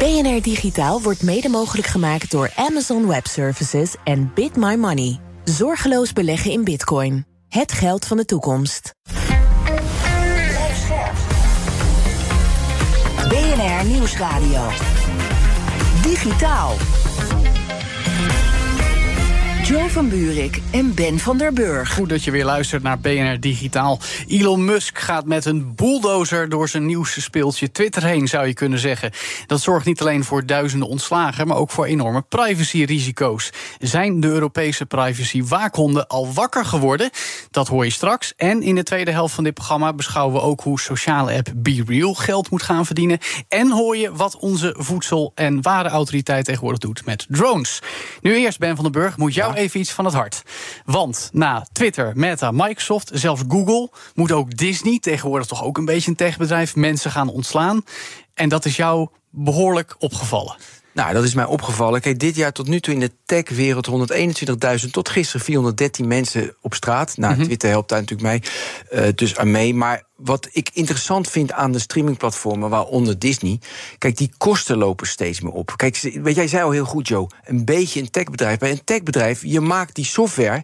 BNR Digitaal wordt mede mogelijk gemaakt door Amazon Web Services en Bit My Money. Zorgeloos beleggen in bitcoin. Het geld van de toekomst. BNR Nieuwsradio. Digitaal. Jo van Buurik en Ben van der Burg. Goed dat je weer luistert naar BNR Digitaal. Elon Musk gaat met een bulldozer door zijn nieuwste speeltje Twitter heen, zou je kunnen zeggen. Dat zorgt niet alleen voor duizenden ontslagen, maar ook voor enorme privacyrisico's. Zijn de Europese privacy-waakhonden al wakker geworden? Dat hoor je straks. En in de tweede helft van dit programma beschouwen we ook hoe sociale app BeReal geld moet gaan verdienen. En hoor je wat onze voedsel- en warenautoriteit tegenwoordig doet met drones. Nu eerst, Ben van den Burg, moet jou even iets van het hart. Want na Twitter, Meta, Microsoft, zelfs Google, moet ook Disney, tegenwoordig toch ook een beetje een techbedrijf, mensen gaan ontslaan. En dat is jou behoorlijk opgevallen. Nou, dat is mij opgevallen. Kijk, dit jaar tot nu toe in de tech-wereld 121.000, tot gisteren 413 mensen op straat. Nou, Mhm. Twitter helpt daar natuurlijk mee, eh, dus aan mee. Maar wat ik interessant vind aan de streamingplatformen, waaronder Disney. Kijk, die kosten lopen steeds meer op. Kijk, jij zei al heel goed, Joe. Een beetje een techbedrijf. Bij een techbedrijf, je maakt die software.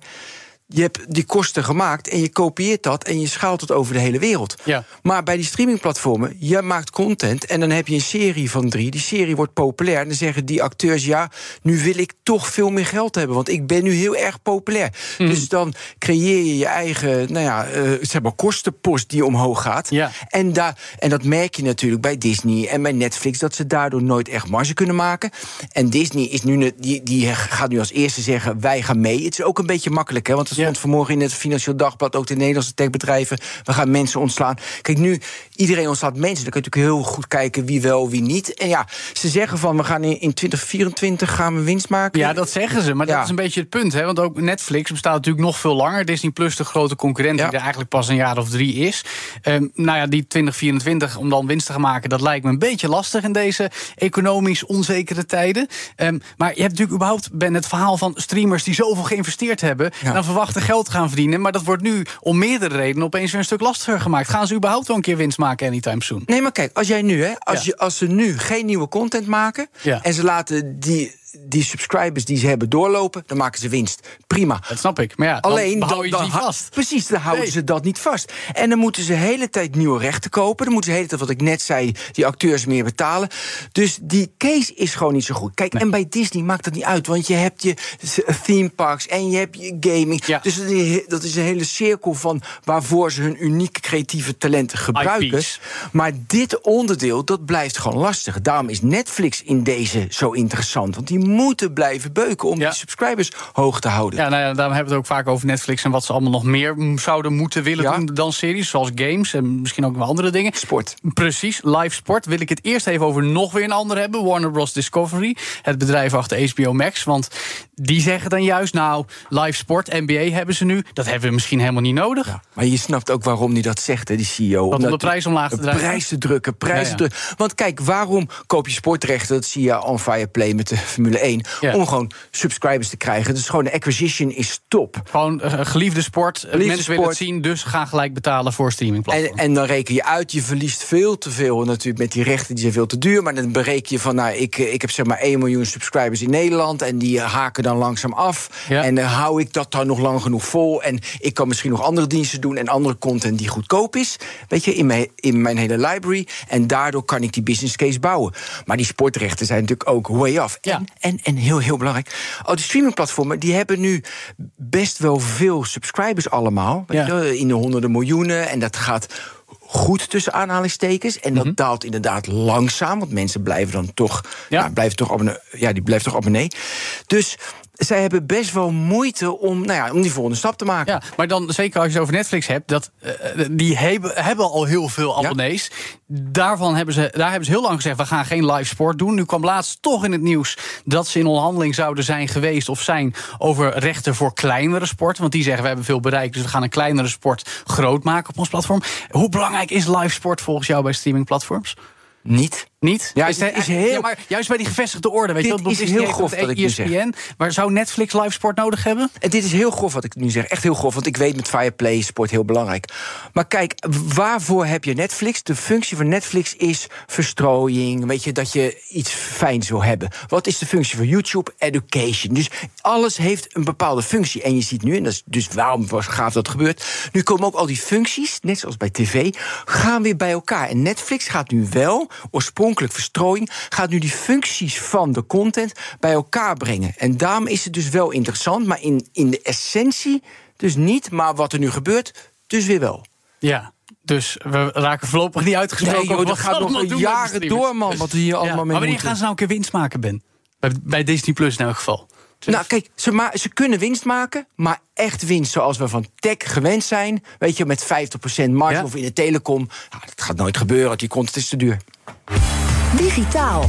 Je hebt die kosten gemaakt en je kopieert dat en je schaalt het over de hele wereld. Ja. Maar bij die streamingplatformen, je maakt content en dan heb je een serie van drie. Die serie wordt populair. En dan zeggen die acteurs: ja, nu wil ik toch veel meer geld hebben. Want ik ben nu heel erg populair. Hmm. Dus dan creëer je je eigen, nou ja, eh, zeg maar, kostenpost die omhoog gaat. Ja. En, daar, en dat merk je natuurlijk bij Disney en bij Netflix, dat ze daardoor nooit echt marge kunnen maken. En Disney is nu, die, die gaat nu als eerste zeggen: wij gaan mee. Het is ook een beetje makkelijk, hè? Want. Stond vanmorgen in het Financieel Dagblad ook de Nederlandse techbedrijven. We gaan mensen ontslaan. Kijk, nu iedereen ontslaat mensen. Dan kun je natuurlijk heel goed kijken wie wel, wie niet. En ja, ze zeggen van we gaan in, in 2024 gaan we winst maken. Ja, dat zeggen ze. Maar Ja. dat is een beetje het punt. Hè? Want ook Netflix bestaat natuurlijk nog veel langer. Disney Plus, de grote concurrent, Ja. die er eigenlijk pas een jaar of drie is. Ehm, nou ja, die 2024, om dan winst te gaan maken, dat lijkt me een beetje lastig in deze economisch onzekere tijden. Ehm, maar je hebt natuurlijk überhaupt Ben, het verhaal van streamers die zoveel geïnvesteerd hebben. Ja. En dan verwachten geld te gaan verdienen. Maar dat wordt nu om meerdere redenen opeens weer een stuk lastiger gemaakt. Gaan ze überhaupt wel een keer winst maken anytime soon? Nee, maar kijk, als jij nu, hè, als, Ja. je, als ze nu geen nieuwe content maken en ze laten die, die subscribers die ze hebben doorlopen, dan maken ze winst. Prima. Dat snap ik. Maar ja, dan Alleen hou je dan, niet dan vast. Precies, dan houden Nee. ze dat niet vast. En dan moeten ze de hele tijd nieuwe rechten kopen. Dan moeten ze de hele tijd, wat ik net zei, die acteurs meer betalen. Dus die case is gewoon niet zo goed. Kijk, en bij Disney maakt dat niet uit. Want je hebt je theme parks en je hebt je gaming. Ja. Dus dat is- dat is een hele cirkel van waarvoor ze hun unieke creatieve talenten gebruiken. IP's. Maar dit onderdeel, dat blijft gewoon lastig. Daarom is Netflix in deze zo interessant. Want die moeten blijven beuken om Ja. die subscribers hoog te houden. Ja, nou ja, daarom hebben we het ook vaak over Netflix en wat ze allemaal nog meer zouden moeten willen Ja. doen dan series, zoals games en misschien ook wel andere dingen. Sport. Precies, live sport. Wil ik het eerst even over nog weer een ander hebben. Warner Bros. Discovery, het bedrijf achter HBO Max. Want die zeggen dan juist, nou, live sport, NBA hebben ze nu. Dat hebben we misschien helemaal niet nodig. Ja, maar je snapt ook waarom hij dat zegt, hè, die CEO. om de prijs omlaag te drijven? prijs te drukken, prijs Ja, ja. te drukken. Want kijk, waarom koop je sportrechten? Dat zie je on fire play met de Formule 1. Ja. Om gewoon subscribers te krijgen. Dus gewoon de acquisition is top. Gewoon eh, geliefde sport. Eh, Geliefde Mensen willen het zien, dus gaan gelijk betalen voor En, streamingplatforms. en dan reken je uit, je verliest veel te veel natuurlijk met die rechten, die zijn veel te duur. Maar dan bereken je van, nou, ik, eh, ik heb zeg maar 1 miljoen subscribers in Nederland. En die haken dan langzaam af. Ja. En dan hou ik dat dan nog lang genoeg vol. En ik kan misschien nog andere diensten doen en andere content die goedkoop is. Weet je, in mijn, in mijn hele library. En daardoor kan ik die business case bouwen. Maar die sportrechten zijn natuurlijk ook way off. Ja. En, en, en heel, heel belangrijk. Oh, de streamingplatformen die hebben nu best wel veel subscribers allemaal. Ja. in de honderden miljoenen. En dat gaat goed tussen aanhalingstekens. En dat Mhm. daalt inderdaad langzaam. Want mensen blijven dan toch, Ja. blijven toch, abonnee, ja, die blijven toch abonnee. Dus zij hebben best wel moeite om, nou ja, om die volgende stap te maken. Ja, maar dan zeker als je het over Netflix hebt, dat, uh, die hebben, hebben al heel veel abonnees. Daarvan hebben ze, daar hebben ze heel lang gezegd: we gaan geen live sport doen. Nu kwam laatst toch in het nieuws dat ze in onderhandeling zouden zijn geweest of zijn over rechten voor kleinere sporten. Want die zeggen: we hebben veel bereikt, dus we gaan een kleinere sport groot maken op ons platform. Hoe belangrijk is live sport volgens jou bij streamingplatforms? Niet. Niet? Ja, is, is heel... Ja, maar juist bij die gevestigde orde, weet dit je is heel grof wat ik nu zeg. E maar zou Netflix live sport nodig hebben? En dit is heel grof wat ik nu zeg. Echt heel grof, want ik weet met Fireplay sport heel belangrijk. Maar kijk, waarvoor heb je Netflix? De functie van Netflix is verstrooiing. Weet je, dat je iets fijns wil hebben. Wat is de functie van YouTube? Education. Dus alles heeft een bepaalde functie. En je ziet nu, en dat is dus waarom was gaaf dat gebeurt... nu komen ook al die functies, net zoals bij tv... gaan weer bij elkaar. En Netflix gaat nu wel, oorspronkelijk verstrooiing... gaat nu die functies van de content bij elkaar brengen. En daarom is het dus wel interessant, maar in, in de essentie dus niet. Maar wat er nu gebeurt, dus weer wel. Ja, dus we raken voorlopig niet uitgesproken. Nee, joh, dat gaat nog jaren door, man. Wat we hier allemaal ja, mee Maar wanneer moeten. gaan ze nou een keer winst maken, Ben? Bij, bij Disney Plus in elk geval. Nou, kijk, ze, ma ze kunnen winst maken, maar echt winst zoals we van tech gewend zijn. Weet je, met 50% marge Ja? of in de telecom. Nou, dat gaat nooit gebeuren, die content is te duur. Digitaal.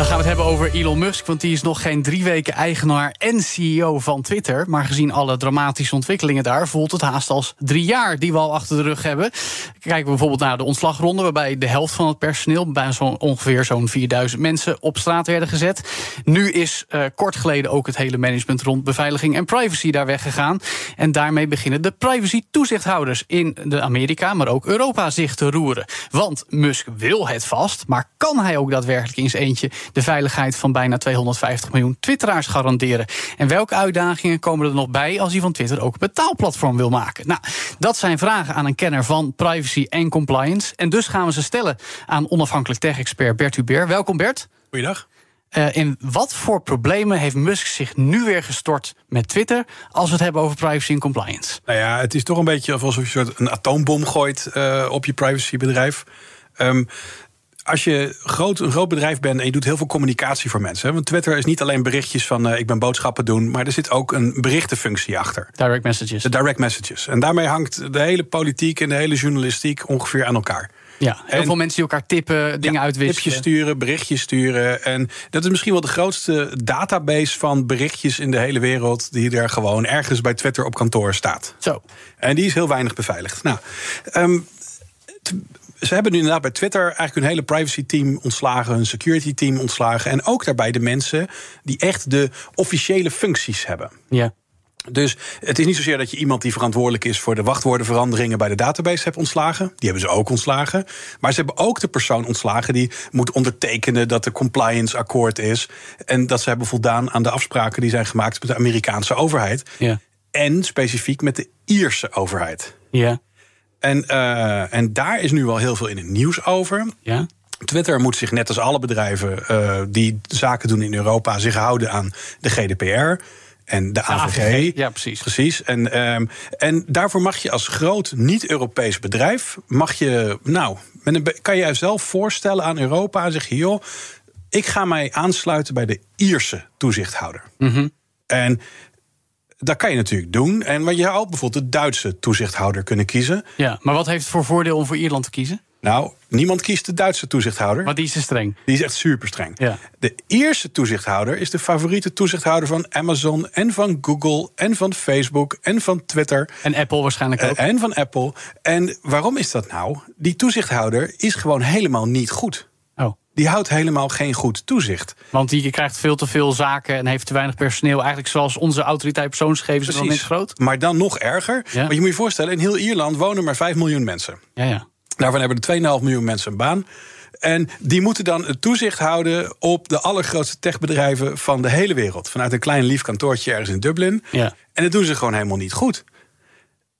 Dan gaan we het hebben over Elon Musk, want die is nog geen drie weken eigenaar en CEO van Twitter. Maar gezien alle dramatische ontwikkelingen daar, voelt het haast als drie jaar die we al achter de rug hebben. Kijken we bijvoorbeeld naar de ontslagronde, waarbij de helft van het personeel, bij zo'n ongeveer zo'n 4000 mensen, op straat werden gezet. Nu is eh, kort geleden ook het hele management rond beveiliging en privacy daar weggegaan. En daarmee beginnen de privacy-toezichthouders in de Amerika, maar ook Europa zich te roeren. Want Musk wil het vast, maar kan hij ook daadwerkelijk in zijn eentje de veiligheid van bijna 250 miljoen Twitteraars garanderen? En welke uitdagingen komen er nog bij als hij van Twitter ook een betaalplatform wil maken? Nou, dat zijn vragen aan een kenner van privacy en compliance. En dus gaan we ze stellen aan onafhankelijk tech-expert Bert Hubert. Welkom Bert. Goeiedag. Uh, in wat voor problemen heeft Musk zich nu weer gestort met Twitter als we het hebben over privacy en compliance? Nou ja, het is toch een beetje alsof je een soort een atoombom gooit uh, op je privacybedrijf. Um, als je groot, een groot bedrijf bent en je doet heel veel communicatie voor mensen. Hè, want Twitter is niet alleen berichtjes van uh, ik ben boodschappen doen, maar er zit ook een berichtenfunctie achter. Direct messages. De direct messages. En daarmee hangt de hele politiek en de hele journalistiek ongeveer aan elkaar. Ja, heel en, veel mensen die elkaar tippen, dingen ja, uitwisselen. Tipjes sturen, berichtjes sturen. En dat is misschien wel de grootste database van berichtjes in de hele wereld... die er gewoon ergens bij Twitter op kantoor staat. Zo. En die is heel weinig beveiligd. Nou, um, ze hebben nu inderdaad bij Twitter eigenlijk hun hele privacy team ontslagen, hun security team ontslagen. En ook daarbij de mensen die echt de officiële functies hebben. Ja. Dus het is niet zozeer dat je iemand die verantwoordelijk is voor de wachtwoordenveranderingen bij de database hebt ontslagen. Die hebben ze ook ontslagen. Maar ze hebben ook de persoon ontslagen die moet ondertekenen dat de compliance akkoord is. En dat ze hebben voldaan aan de afspraken die zijn gemaakt met de Amerikaanse overheid. Ja. En specifiek met de Ierse overheid. Ja. En, uh, en daar is nu al heel veel in het nieuws over. Ja. Twitter moet zich net als alle bedrijven uh, die zaken doen in Europa zich houden aan de GDPR en de AVG. De AVG. Ja, precies. Precies. En, um, en daarvoor mag je als groot niet-Europees bedrijf, mag je, nou, met een, kan je jezelf voorstellen aan Europa en zeggen, joh, ik ga mij aansluiten bij de Ierse toezichthouder. Mm -hmm. En dat kan je natuurlijk doen. En maar je zou ook bijvoorbeeld de Duitse toezichthouder kunnen kiezen. Ja, maar wat heeft het voor voordeel om voor Ierland te kiezen? Nou, niemand kiest de Duitse toezichthouder. Maar die is te streng. Die is echt super streng. Ja. De Ierse toezichthouder is de favoriete toezichthouder van Amazon en van Google en van Facebook en van Twitter. En Apple waarschijnlijk ook. En van Apple. En waarom is dat nou? Die toezichthouder is gewoon helemaal niet goed. Die houdt helemaal geen goed toezicht. Want die krijgt veel te veel zaken en heeft te weinig personeel. Eigenlijk zoals onze autoriteit persoonsgegevens wel niet groot. Maar dan nog erger. Ja. Want je moet je voorstellen, in heel Ierland wonen maar 5 miljoen mensen. Ja, ja. Daarvan hebben er 2,5 miljoen mensen een baan. En die moeten dan het toezicht houden op de allergrootste techbedrijven van de hele wereld. Vanuit een klein lief kantoortje ergens in Dublin. Ja. En dat doen ze gewoon helemaal niet goed.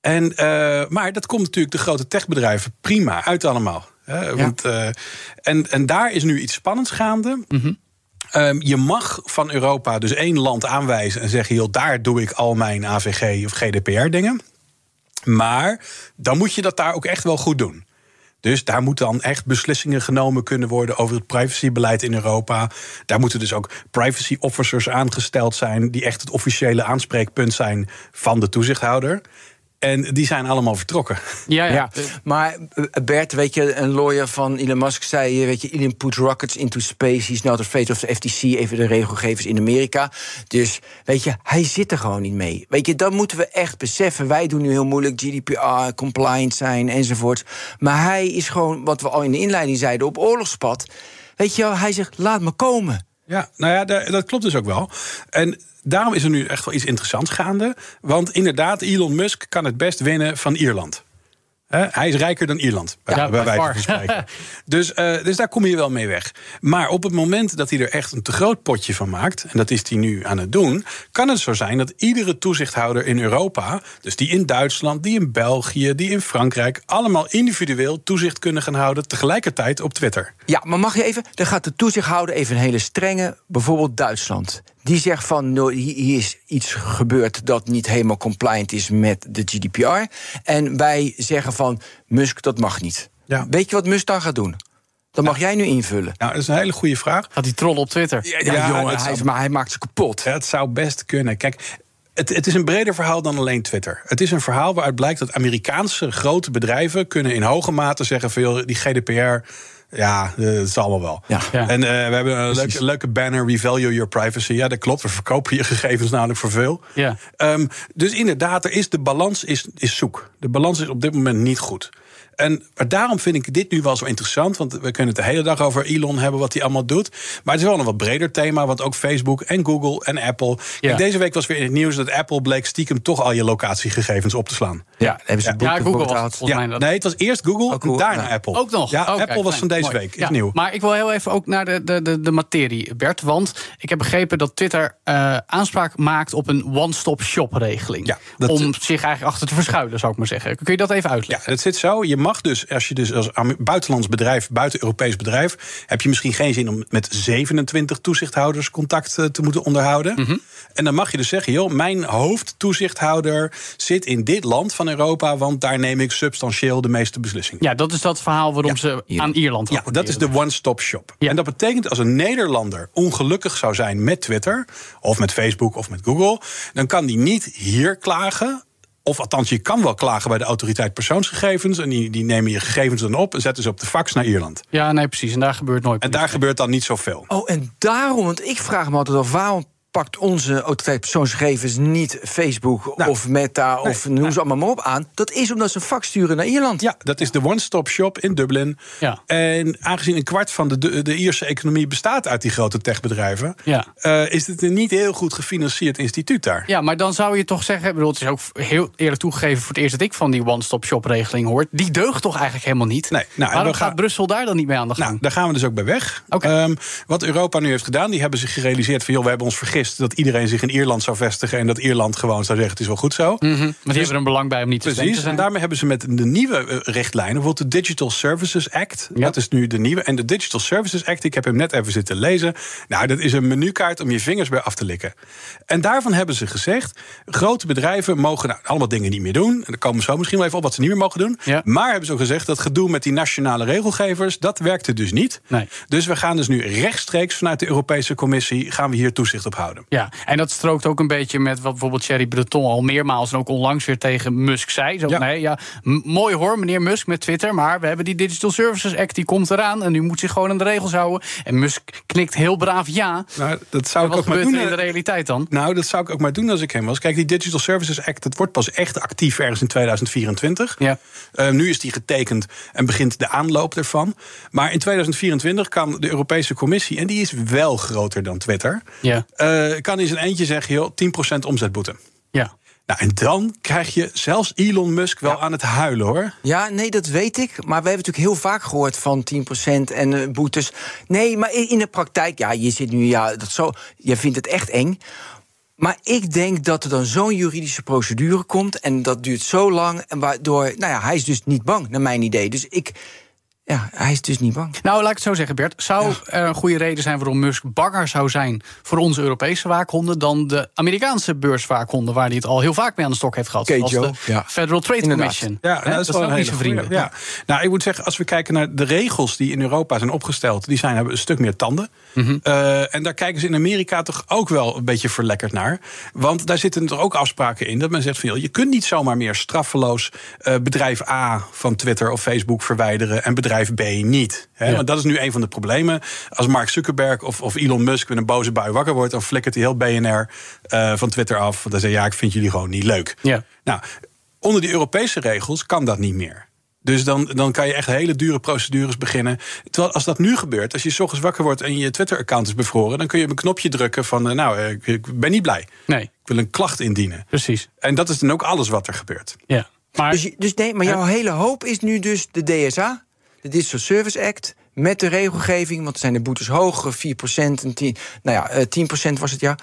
En, uh, maar dat komt natuurlijk de grote techbedrijven prima uit allemaal. Hè? Ja. Want, uh, en, en daar is nu iets spannends gaande. Mm -hmm. Um, je mag van Europa dus één land aanwijzen en zeggen: joh, daar doe ik al mijn AVG of GDPR-dingen. Maar dan moet je dat daar ook echt wel goed doen. Dus daar moeten dan echt beslissingen genomen kunnen worden over het privacybeleid in Europa. Daar moeten dus ook privacy officers aangesteld zijn, die echt het officiële aanspreekpunt zijn van de toezichthouder. En die zijn allemaal vertrokken. Ja, ja. Ja, maar eh, Bert, weet je, een lawyer van Elon Musk zei... weet je, Elon put rockets into space. He's not afraid of the FTC, even de regelgevers in Amerika. Dus, weet je, hij zit er gewoon niet mee. Weet je, dat moeten we echt beseffen. Wij doen nu heel moeilijk GDPR, compliant zijn enzovoort. Maar hij is gewoon, wat we al in de inleiding zeiden, op oorlogspad. Weet je wel, hij zegt, laat me komen. Ja, nou ja, da- dat klopt dus ook wel. En daarom is er nu echt wel iets interessants gaande. Want inderdaad, Elon Musk kan het best winnen van Ierland. Hè, hij is rijker dan Ierland, bij, Ja, bij by wijze van spreken. dus, eh, dus daar kom je wel mee weg. Maar op het moment dat hij er echt een te groot potje van maakt... en dat is hij nu aan het doen... kan het zo zijn dat iedere toezichthouder in Europa... dus die in Duitsland, die in België, die in Frankrijk... allemaal individueel toezicht kunnen gaan houden... tegelijkertijd op Twitter. Ja, maar mag je even, dan gaat de toezichthouder even een hele strenge, bijvoorbeeld Duitsland. Die zegt van, hier is iets gebeurd dat niet helemaal compliant is met de GDPR. En wij zeggen van, Musk, dat mag niet. Ja. Weet je wat Musk dan gaat doen? Dan mag jij nu invullen. Nou, dat is een hele goede vraag. Gaat die troll op Twitter? Ja, Ja, jongen, hij, zou- maar hij maakt ze kapot. Het zou best kunnen. Kijk, het, het is een breder verhaal dan alleen Twitter. Het is een verhaal waaruit blijkt dat Amerikaanse grote bedrijven kunnen in hoge mate zeggen: veel die GDPR. Ja, eh, dat is allemaal wel. Ja. Ja. En eh, we hebben een leuke, leuke banner, We Value Your Privacy. Ja, dat klopt. We verkopen je gegevens namelijk voor veel. Ja. Ehm, dus inderdaad, er is, de balans is, is zoek. De balans is op dit moment niet goed. En maar daarom vind ik dit nu wel zo interessant. Want we kunnen het de hele dag over Elon hebben, wat hij allemaal doet. Maar het is wel een wat breder thema. Want ook Facebook en Google en Apple. Kijk. Deze week was weer in het nieuws dat Apple bleek stiekem toch al je locatiegegevens op te slaan. Ja, hebben ze Ja. Ja, Google was het volgens mij. Ja, dat- nee, het was eerst Google en daarna ja. Apple. Ook nog? Ja, Apple was van deze Mooi. week. Is Ja, nieuw. Maar ik wil heel even ook naar de, de, de, de materie, Bert. Want ik heb begrepen dat Twitter eh, aanspraak maakt op een one-stop-shop regeling. Ja, dat- om zich eigenlijk achter te verschuilen, zou ik maar zeggen. Kun je dat even Ja, uitleggen? dat zit zo. Je mag dus, als je dus als buitenlands bedrijf, buiten-Europees bedrijf, heb je misschien geen zin om met 27 toezichthouders contact eh, te moeten onderhouden. Mhm. En dan mag je dus zeggen, joh, mijn hoofdtoezichthouder zit in dit land van Europa, want daar neem ik substantieel de meeste beslissingen. Ja, dat is dat verhaal waarom ze aan Ierland Ja, dat is de one-stop shop. Ja. En dat betekent als een Nederlander ongelukkig zou zijn met Twitter, of met Facebook of met Google, dan kan die niet hier klagen. Of althans, je kan wel klagen bij de autoriteit persoonsgegevens. En die, die nemen je gegevens dan op en zetten ze op de fax naar Ierland. Ja, nee, precies. En daar gebeurt nooit En daar gebeurt dan niet zoveel. Oh, en daarom, want ik vraag me altijd af, waarom pakt onze autoriteit persoonsgegevens niet Facebook Nou, of Meta of noem ze allemaal maar op aan? Dat is omdat ze een fax sturen naar Ierland. Ja, dat is de one-stop shop in Dublin. Ja. En aangezien een kwart van de, de, de Ierse economie bestaat uit die grote techbedrijven, Ja. eh, is het een niet heel goed gefinancierd instituut daar. Ja, maar dan zou je toch zeggen... ik bedoel, het is ook heel eerlijk toegegeven... voor het eerst dat ik van die one-stop-shop-regeling hoor... die deugt toch eigenlijk helemaal niet? Nee, nou, en Waarom gaan- gaat Brussel daar dan niet mee aan de gang? Nou, daar gaan we dus ook bij weg. Oké. Ehm, wat Europa nu heeft gedaan, die hebben zich gerealiseerd van... joh, we hebben ons vergist dat iedereen zich in Ierland zou vestigen... en dat Ierland gewoon zou zeggen, het is wel goed zo. Mhm, want die hebben er een belang bij om niet te Precies, zijn. en daarmee hebben ze met de nieuwe eh, richtlijnen... bijvoorbeeld de Digital Services Act, Ja. dat is nu de nieuwe... en de Digital Services Act, ik heb hem net even zitten lezen... nou, dat is een menukaart om je vingers bij af te likken. En daarvan hebben ze gezegd... grote bedrijven mogen nou, allemaal dingen niet meer doen... en daar komen we zo misschien wel even op wat ze niet meer mogen doen... Ja. maar hebben ze ook gezegd, dat gedoe met die nationale regelgevers... dat werkte dus niet. Nee. Dus we gaan dus nu rechtstreeks vanuit de Europese Commissie... gaan we hier toezicht op houden. Ja, en dat strookt ook een beetje met wat bijvoorbeeld Thierry Breton al meermaals en ook onlangs weer tegen Musk zei. Zo, Ja. nee, ja, mooi hoor, meneer Musk met Twitter, maar we hebben die Digital Services Act, die komt eraan en u moet zich gewoon aan de regels houden. En Musk knikt heel braaf ja. Nou, dat zou ik ook maar doen. in de realiteit dan? Nou, dat zou ik ook maar doen als ik hem was. Kijk, die Digital Services Act, dat wordt pas echt actief ergens in 2024. Ja. Eh, nu is die getekend en begint de aanloop ervan. Maar in 2024 kan de Europese Commissie, en die is wel groter dan Twitter, Ja, eh, kan in zijn eentje zeggen: joh, 10% omzetboete. ja. Nou, en dan krijg je zelfs Elon Musk wel aan het huilen hoor. Ja, nee, dat weet ik. Maar we hebben natuurlijk heel vaak gehoord van 10% en eh, boetes. Nee, maar in in de praktijk, ja, je zit nu, ja, dat zo, je vindt het echt eng. Maar ik denk dat er dan zo'n juridische procedure komt en dat duurt zo lang. En waardoor, nou ja, hij is dus niet bang, naar mijn idee. Dus ik, ja, hij is dus niet bang. Nou, laat ik het zo zeggen, Bert. Zou er een goede reden zijn waarom Musk banger zou zijn voor onze Europese waakhonden dan de Amerikaanse beurswaakhonden, waar hij het al heel vaak mee aan de stok heeft gehad? Joe. de Ja. Federal Trade Inderdaad. Commission. Ja, Hè, dat is wel een ook niet hele vrienden. Ja. Nou, ik moet zeggen, als we kijken naar de regels die in Europa zijn opgesteld, die zijn, hebben een stuk meer tanden. Mhm. Eh, en daar kijken ze in Amerika toch ook wel een beetje verlekkerd naar. Want daar zitten er ook afspraken in dat men zegt van joh, je kunt niet zomaar meer straffeloos eh, bedrijf A van Twitter of Facebook verwijderen en bedrijf B niet. Hè? Ja. Want dat is nu een van de problemen. Als Mark Zuckerberg of, of Elon Musk met een boze bui wakker wordt, dan flikkert hij heel BNR eh, van Twitter af. Want dan zeg je ja, ik vind jullie gewoon niet leuk. Ja. Nou, onder die Europese regels kan dat niet meer. Dus dan, dan kan je echt hele dure procedures beginnen. Terwijl als dat nu gebeurt, als je 's ochtends wakker wordt en je Twitter-account is bevroren, dan kun je op een knopje drukken van, eh, nou, eh, ik, ik ben niet blij. Nee, Ik wil een klacht indienen. precies. En dat is dan ook alles wat er gebeurt. Ja. Maar Dus, dus nee, maar jouw hele hoop is nu dus de DSA, de Digital Service Act, met de regelgeving, want er zijn de boetes hoog, eh, 4% en 10, nou ja, eh, 10% was het ja.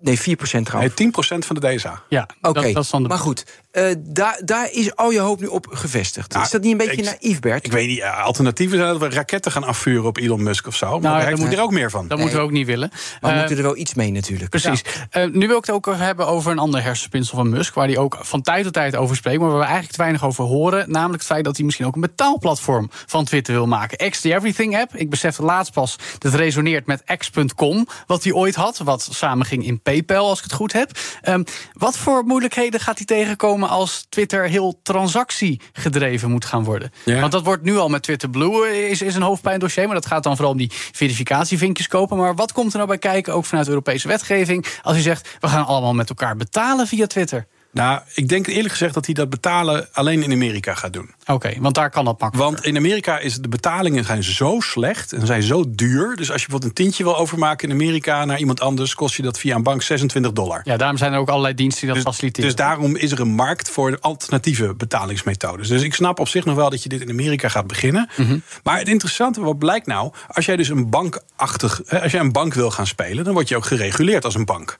Nee, 4% Nee, trouwens. 10% van de DSA. ja, Oké, dat, dat is dan de maar goed, eh, daar, daar is al je hoop nu op gevestigd. Nou, is dat niet een beetje ik- naïef, Bert? Ik weet niet, eh, alternatieven zijn dat we raketten gaan afvuren op Elon Musk of zo. Maar Nou, daar dan heeft moet- hij er ook meer van. Dat moeten we ook niet willen. maar we Eh, moeten er wel iets mee natuurlijk. Precies. Eh, nu wil ik het ook hebben over een ander hersenspinsel van Musk, waar hij ook van tijd tot tijd over spreekt, maar waar we eigenlijk te weinig over horen. Namelijk het feit dat hij misschien ook een betaalplatform van Twitter wil maken. X the Everything app. Ik besefte laatst pas dat het resoneert met X.com, wat hij ooit had, wat samenging in PayPal, als ik het goed heb. Ehm, wat voor moeilijkheden gaat hij tegenkomen als Twitter heel transactiegedreven moet gaan worden? Ja. Want dat wordt nu al met Twitter Blue eh, is, is een hoofdpijndossier, maar dat gaat dan vooral om die verificatievinkjes kopen. Maar wat komt er nou bij kijken, ook vanuit Europese wetgeving, als hij zegt we gaan allemaal met elkaar betalen via Twitter? Nou, ik denk eerlijk gezegd dat hij dat betalen alleen in Amerika gaat doen. Oké, want daar kan dat makkelijk. Want in Amerika is de betalingen zijn zo slecht en zijn zo duur. Dus als je bijvoorbeeld een tientje wil overmaken in Amerika naar iemand anders, kost je dat via een bank 26 dollar. Ja, daarom zijn er ook allerlei diensten die dat Dus, faciliteren. dus daarom is er een markt voor alternatieve betalingsmethodes. Dus ik snap op zich nog wel dat je dit in Amerika gaat beginnen. Mhm. Maar het interessante, wat blijkt nou, als jij dus een bankachtig, als jij een bank wil gaan spelen, dan word je ook gereguleerd als een bank.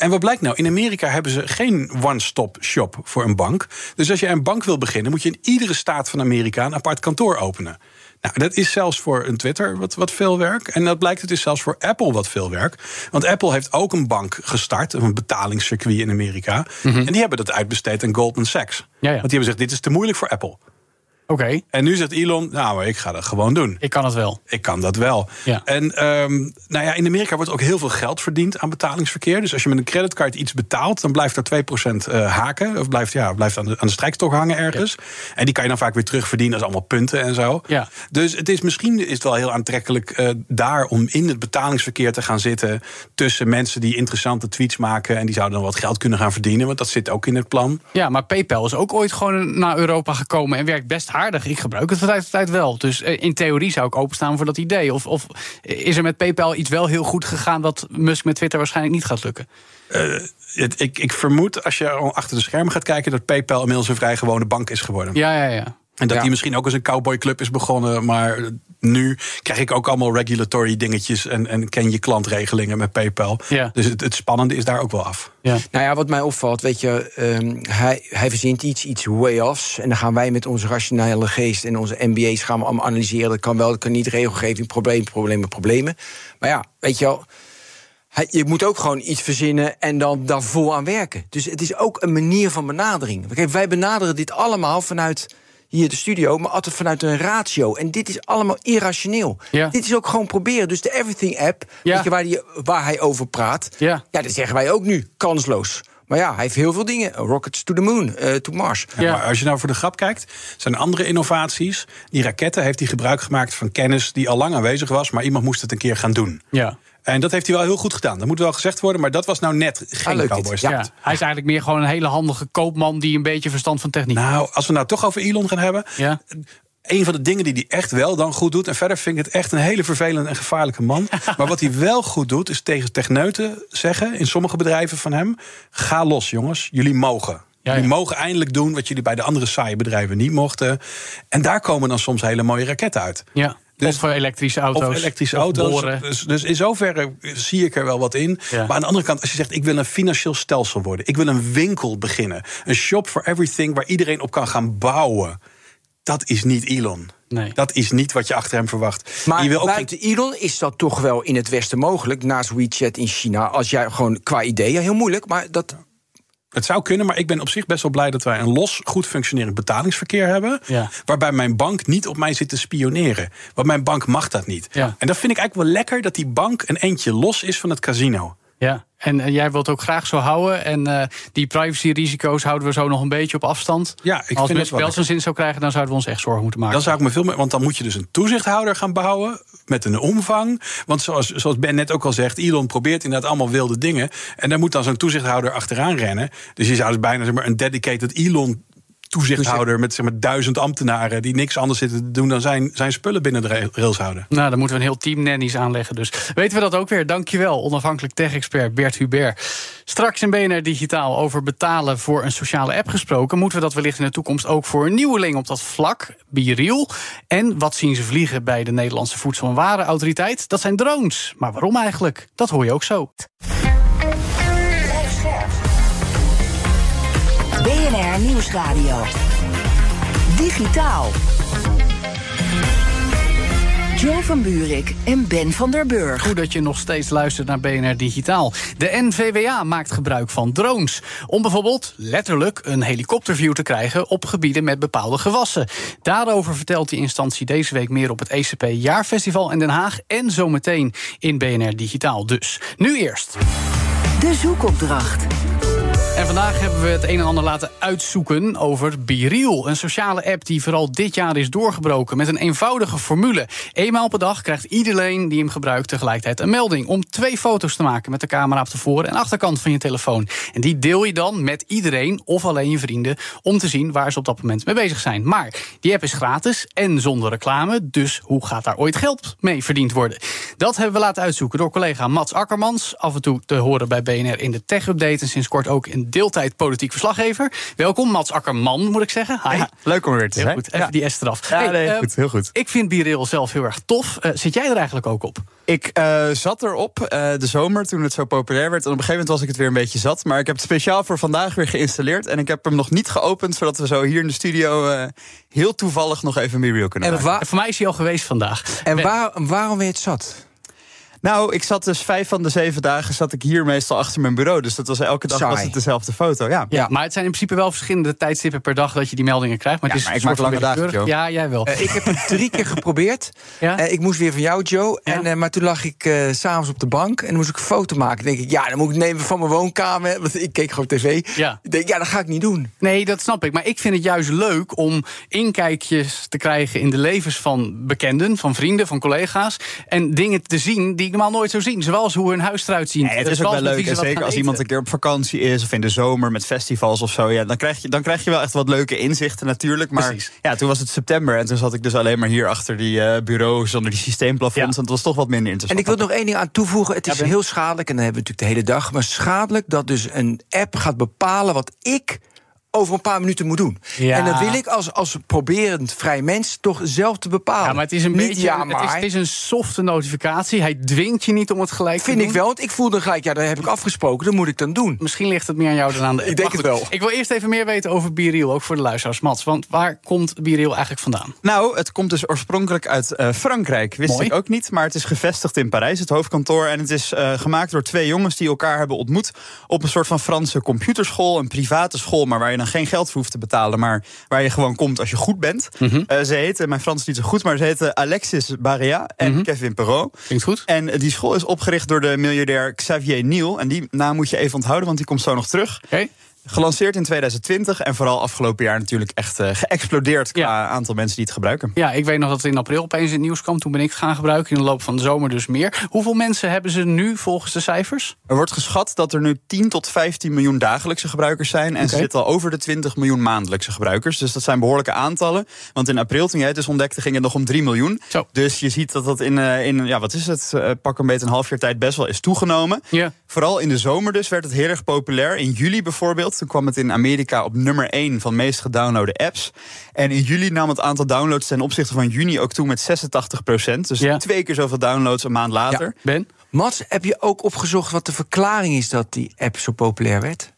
En wat blijkt nou? In Amerika hebben ze geen one-stop shop voor een bank. Dus als je een bank wil beginnen, moet je in iedere staat van Amerika een apart kantoor openen. Nou, dat is zelfs voor een Twitter wat, wat veel werk. En dat blijkt, het is zelfs voor Apple wat veel werk. Want Apple heeft ook een bank gestart, een betalingscircuit in Amerika. En die hebben dat uitbesteed aan Goldman Sachs. Mhm. Ja, ja. Want die hebben gezegd, dit is te moeilijk voor Apple. Oké, En nu zegt Elon, nou, maar ik ga dat gewoon doen. ik kan het wel. Ik kan dat wel. Ja. En ehm, nou ja, in Amerika wordt ook heel veel geld verdiend aan betalingsverkeer. Dus als je met een creditcard iets betaalt, dan blijft er 2% eh, haken. Of blijft, ja, blijft aan, de, aan de strijkstok hangen ergens. En die kan je dan vaak weer terugverdienen als allemaal punten en zo. Ja. Dus het is misschien is het wel heel aantrekkelijk eh, daar om in het betalingsverkeer te gaan zitten. Tussen mensen die interessante tweets maken. En die zouden dan wat geld kunnen gaan verdienen. Want dat zit ook in het plan. Ja, maar PayPal is ook ooit gewoon naar Europa gekomen en werkt best aardig. Ik gebruik het van tijd tot tijd wel. Dus eh, in theorie zou ik openstaan voor dat idee. Of, of is er met PayPal iets wel heel goed gegaan dat Musk met Twitter waarschijnlijk niet gaat lukken? Het- ik, ik vermoed als je achter de schermen gaat kijken. dat PayPal inmiddels een vrij gewone bank is geworden. Ja, ja, ja. En dat Ja. die misschien ook als een cowboyclub is begonnen. Maar nu krijg ik ook allemaal regulatory dingetjes. En, en ken je klantregelingen met PayPal. Ja. Dus het, het spannende is daar ook wel af. ja. Nou ja, wat mij opvalt, weet je, ehm, hij, hij verzint iets, iets way-offs. En dan gaan wij met onze rationele geest en onze MBA's gaan we allemaal analyseren. Dat kan wel, dat kan niet, regelgeving, problemen, problemen, problemen. Maar ja, weet je wel, hij- je moet ook gewoon iets verzinnen en dan daar vol aan werken. Dus het is ook een manier van benadering. Kijk, wij benaderen dit allemaal vanuit hier de studio, maar altijd vanuit een ratio. En dit is allemaal irrationeel. Ja. Dit is ook gewoon proberen. Dus de Everything app, Ja. weet je, waar, die, waar hij over praat. Ja. Ja, dat zeggen wij ook nu. Kansloos. Maar ja, hij heeft heel veel dingen. Rockets to the moon, eh, to Mars. Ja, Ja. Maar als je nou voor de grap kijkt, zijn er andere innovaties. Die raketten heeft hij gebruik gemaakt van kennis die al lang aanwezig was. Maar iemand moest het een keer gaan doen. ja. En dat heeft hij wel heel goed gedaan. Dat moet wel gezegd worden. Maar dat was nou net geen. Ja. Ja, hij is eigenlijk meer gewoon een hele handige koopman die een beetje verstand van techniek heeft. Nou, als we nou toch over Elon gaan hebben. Ja. Een van de dingen die hij echt wel dan goed doet. En verder vind ik het echt een hele vervelende en gevaarlijke man. maar wat hij wel goed doet, is tegen techneuten zeggen. in sommige bedrijven van hem. Ga los, jongens. Jullie mogen. Ja, jullie mogen eindelijk doen wat jullie bij de andere saaie bedrijven niet mochten. En daar komen dan soms hele mooie raketten uit. Ja. Dus- of voor elektrische auto's. Of elektrische of auto's. boren. Dus, dus in zoverre zie ik er wel wat in. Ja. Maar aan de andere kant, als je zegt: ik wil een financieel stelsel worden, ik wil een winkel beginnen, een shop for everything waar iedereen op kan gaan bouwen. dat is niet Elon. Nee. Dat is niet wat je achter hem verwacht. Maar je wil ook buiten Elon is dat toch wel in het Westen mogelijk, naast WeChat in China. Als jij gewoon qua ideeën, heel moeilijk, maar dat. Het zou kunnen, maar ik ben op zich best wel blij dat wij een los, goed functionerend betalingsverkeer hebben. Ja. Waarbij mijn bank niet op mij zit te spioneren. Want mijn bank mag dat niet. Ja. En dat vind ik eigenlijk wel lekker dat die bank een eentje los is van het casino. Ja, en eh, jij wilt ook graag zo houden. En eh, die privacy-risico's houden we zo nog een beetje op afstand. Ja, ik Als vind wel wel zijn zin zou krijgen, dan zouden we ons echt zorgen moeten maken. Dan zou ik me veel meer. Want dan moet je dus een toezichthouder gaan bouwen. Met een omvang. Want zoals, zoals Ben net ook al zegt, Elon probeert inderdaad allemaal wilde dingen. En daar moet dan zo'n toezichthouder achteraan rennen. Dus je zou dus bijna zeg maar, een dedicated Elon. Toezichthouder met zeg maar, duizend ambtenaren die niks anders zitten te doen dan zijn, zijn spullen binnen de ra- rails houden. Nou, dan moeten we een heel team nannies aanleggen. Dus weten we dat ook weer. Dankjewel, onafhankelijk tech-expert Bert Hubert. Straks in BNR Digitaal over betalen voor een sociale app gesproken. Moeten we dat wellicht in de toekomst ook voor een nieuweling op dat vlak? Biriel. En wat zien ze vliegen bij de Nederlandse Voedsel- en Warenautoriteit? Dat zijn drones. Maar waarom eigenlijk? Dat hoor je ook zo. BNR Nieuwsradio. Digitaal. Joe van Buurik en Ben van der Burg. Goed dat je nog steeds luistert naar BNR Digitaal. De NVWA maakt gebruik van drones. Om bijvoorbeeld letterlijk een helikopterview te krijgen op gebieden met bepaalde gewassen. Daarover vertelt die instantie deze week meer op het ECP Jaarfestival in Den Haag. En zometeen in BNR Digitaal. Dus nu eerst. De zoekopdracht. En vandaag hebben we het een en ander laten uitzoeken over Biriel. Een sociale app die vooral dit jaar is doorgebroken met een eenvoudige formule. Eenmaal per dag krijgt iedereen die hem gebruikt tegelijkertijd een melding... om twee foto's te maken met de camera op de voor- en achterkant van je telefoon. En die deel je dan met iedereen of alleen je vrienden... om te zien waar ze op dat moment mee bezig zijn. Maar die app is gratis en zonder reclame... dus hoe gaat daar ooit geld mee verdiend worden? Dat hebben we laten uitzoeken door collega Mats Akkermans... af en toe te horen bij BNR in de Tech Update... en sinds kort ook in deeltijd politiek verslaggever. Welkom, Mats Akkerman, moet ik zeggen. Hi. Ja, leuk om er weer te Heel zijn. goed, even Ja. die S eraf. Ja, nee, eh, goed, heel goed. Ik vind Bireel zelf heel erg tof. Eh, zit jij er eigenlijk ook op? Ik eh, zat erop eh, de zomer toen het zo populair werd. En op een gegeven moment was ik het weer een beetje zat. Maar ik heb het speciaal voor vandaag weer geïnstalleerd. En ik heb hem nog niet geopend, zodat we zo hier in de studio eh, heel toevallig nog even een review kunnen En, maken. waar, En voor mij is hij al geweest vandaag. en waar, waarom ben je het zat? Nou, ik zat dus vijf van de zeven dagen zat ik hier meestal achter mijn bureau. Dus dat was elke dag Saai. was het dezelfde foto. Ja. Ja, maar het zijn in principe wel verschillende tijdstippen per dag dat je die meldingen krijgt. Maar Ja, het is maar ik een maak lange dagen. Joe. Ja, jij wel. Eh, ik heb het drie keer geprobeerd. Ja? Eh, ik moest weer van jou, Joe. Ja. En, eh, maar toen lag ik eh, s s'avonds op de bank en dan moest ik een foto maken. Dan denk ik, ja, dan moet ik nemen van mijn woonkamer. Want ik keek gewoon tv. Ja. Ik denk, ja, dat ga ik niet doen. Nee, dat snap ik. Maar ik vind het juist leuk om inkijkjes te krijgen in de levens van bekenden, van vrienden, van collega's. En dingen te zien die ik normaal nooit zou zien. Zoals hoe hun huis eruit ziet. Nee, het is ook wel leuk. En zeker als iemand een keer op vakantie is of in de zomer met festivals of zo. Ja, dan, krijg je, dan krijg je wel echt wat leuke inzichten natuurlijk. Maar Precies. ja, toen was het september en toen zat ik dus alleen maar hier achter die eh, bureaus, onder die systeemplafonds. Ja. En het was toch wat minder En interessant. ik wil nog één ding aan toevoegen. Het is heel schadelijk, en dan hebben we natuurlijk de hele dag. Maar schadelijk dat dus een app gaat bepalen wat ik over een paar minuten moet doen. Ja. En dat wil ik als, als proberend vrij mens toch zelf te bepalen. Ja, maar het is een Niet beetje. ja, het, is, maar. het is een softe notificatie. Hij dwingt je niet om het gelijk te Vind doen. ik wel, want ik voelde gelijk, ja, dat heb ik afgesproken, dat moet ik dan doen. Misschien ligt het meer aan jou dan aan de Ik denk Maar het wel. Ik wil eerst even meer weten over Biriel, ook voor de luisteraars. Mats, want waar komt Biriel eigenlijk vandaan? Nou, het komt dus oorspronkelijk uit eh, Frankrijk. Wist Mooi. ik ook niet, maar het is gevestigd in Parijs, het hoofdkantoor. En het is eh, gemaakt door twee jongens die elkaar hebben ontmoet op een soort van Franse computerschool. Een private school, maar waar je dan geen geld voor hoeft te betalen, maar waar je gewoon komt als je goed bent. Mhm. Eh, ze heten, mijn Frans is niet zo goed, maar ze heten Alexis Barea en Mhm. Kevin Perrault. Klinkt goed? En die school is opgericht door de miljardair Xavier Niel. En die naam moet je even onthouden, want die komt zo nog terug. Gelanceerd in 2020 en vooral afgelopen jaar natuurlijk echt eh, geëxplodeerd qua Ja. aantal mensen die het gebruiken. Ja, ik weet nog dat het in april opeens in het nieuws kwam. Toen ben ik het gaan gebruiken. In de loop van de zomer dus meer. Hoeveel mensen hebben ze nu volgens de cijfers? Er wordt geschat dat er nu 10 tot 15 miljoen dagelijkse gebruikers zijn. En ze zitten al over de 20 miljoen maandelijkse gebruikers. Dus dat zijn behoorlijke aantallen. Want in april, toen jij het dus ontdekte, ging het nog om 3 miljoen. Zo. Dus je ziet dat dat in, eh, in ja, wat is het, eh, pak een beetje een half jaar tijd best wel is toegenomen. Ja. Vooral in de zomer dus werd het heel erg populair. In juli bijvoorbeeld, toen kwam het in Amerika op nummer 1 van meest gedownloade apps. En in juli nam het aantal downloads ten opzichte van juni ook toe met 86 Dus Ja. twee keer zoveel downloads een maand later. Ben? Mats, heb je ook opgezocht wat de verklaring is dat die app zo populair werd?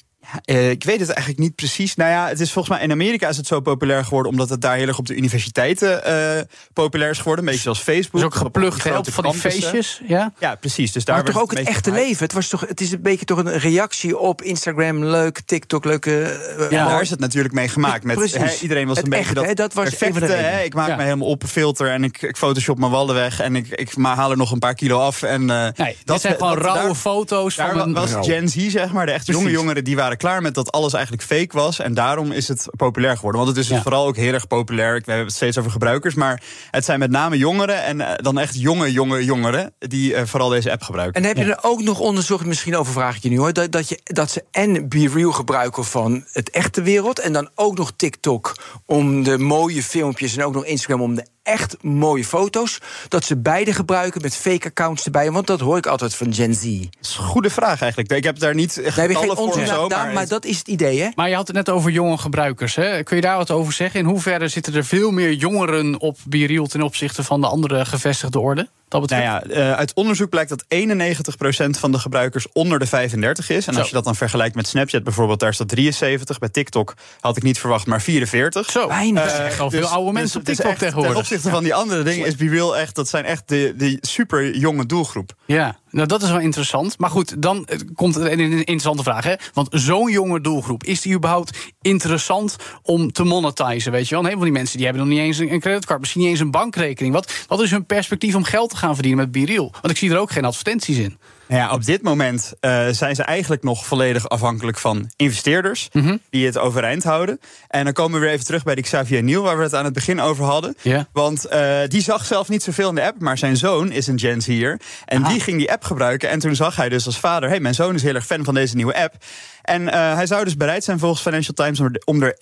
Uh, ik weet het eigenlijk niet precies. Nou ja, het is volgens mij in Amerika is het zo populair geworden omdat het daar heel erg op de universiteiten uh, populair is geworden. Een beetje zoals Facebook. Dus ook geplukt geld van die feestjes. Ja, ja precies. Dus daar maar toch ook het, echte leven. Het, was toch, het is een beetje toch een reactie op Instagram, leuk, TikTok, leuke. Uh, ja, daar is het natuurlijk mee gemaakt. Met, he, iedereen was het een beetje dat, he, dat was perfecte. He, ik maak ja. me helemaal op filter en ik, ik photoshop mijn wallen weg en ik, ik maar haal er nog een paar kilo af. En, nee, dat zijn gewoon rauwe daar, foto's. Daar van was een... Gen Z, zeg maar, de echt jonge jongeren, die waren klaar met dat alles eigenlijk fake was. En daarom is het populair geworden. Want het is dus vooral ook heel erg populair. We hebben het steeds over gebruikers. Maar het zijn met name jongeren. En uh, dan echt jonge, jonge jongeren. Die uh, vooral deze app gebruiken. En heb je er ook nog onderzocht, misschien over vraag ik je nu hoor. Dat, dat, je, dat ze en Be Real gebruiken van het echte wereld. En dan ook nog TikTok om de mooie filmpjes. En ook nog Instagram om de echt mooie foto's. Dat ze beide gebruiken met fake accounts erbij. Want dat hoor ik altijd van Gen Z. Dat is een goede vraag eigenlijk. Ik heb daar niet echt nee, geen zo, maar, maar dat is het idee, hè? Maar je had het net over jonge gebruikers. Hè? Kun je daar wat over zeggen? In hoeverre zitten er veel meer jongeren op Biriel ten opzichte van de andere gevestigde orde? Dat nou ja, uh, uit onderzoek blijkt dat 91% van de gebruikers onder de 35 is. En Zo. als je dat dan vergelijkt met Snapchat bijvoorbeeld, daar staat 73. Bij TikTok had ik niet verwacht, maar 44. Zo, Weinig. dat is echt wel veel oude mensen op TikTok echt, tegenwoordig. Van die andere dingen is BeReal echt, dat zijn echt de, de super jonge doelgroep. Ja, nou dat is wel interessant. Maar goed, dan eh, komt een interessante vraag. Hè? Want zo'n jonge doelgroep, is die überhaupt interessant om te monetizen? Weet je wel? Een heleboel die mensen die hebben nog niet eens een creditcard, misschien niet eens een bankrekening. Wat, wat is hun perspectief om geld te gaan verdienen met BeReal? Want ik zie er ook geen advertenties in. Nou ja, op dit moment uh, zijn ze eigenlijk nog volledig afhankelijk van investeerders Mm -hmm. die het overeind houden. En dan komen we weer even terug bij die Xavier Niel, waar we het aan het begin over hadden. Yeah. Want uh, die zag zelf niet zoveel in de app, maar zijn zoon is een Gen Z'er. En Aha. die ging die app gebruiken. En toen zag hij dus als vader: hé, hey, mijn zoon is heel erg fan van deze nieuwe app. En uh, hij zou dus bereid zijn volgens Financial Times om er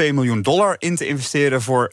1,2 miljoen dollar in te investeren voor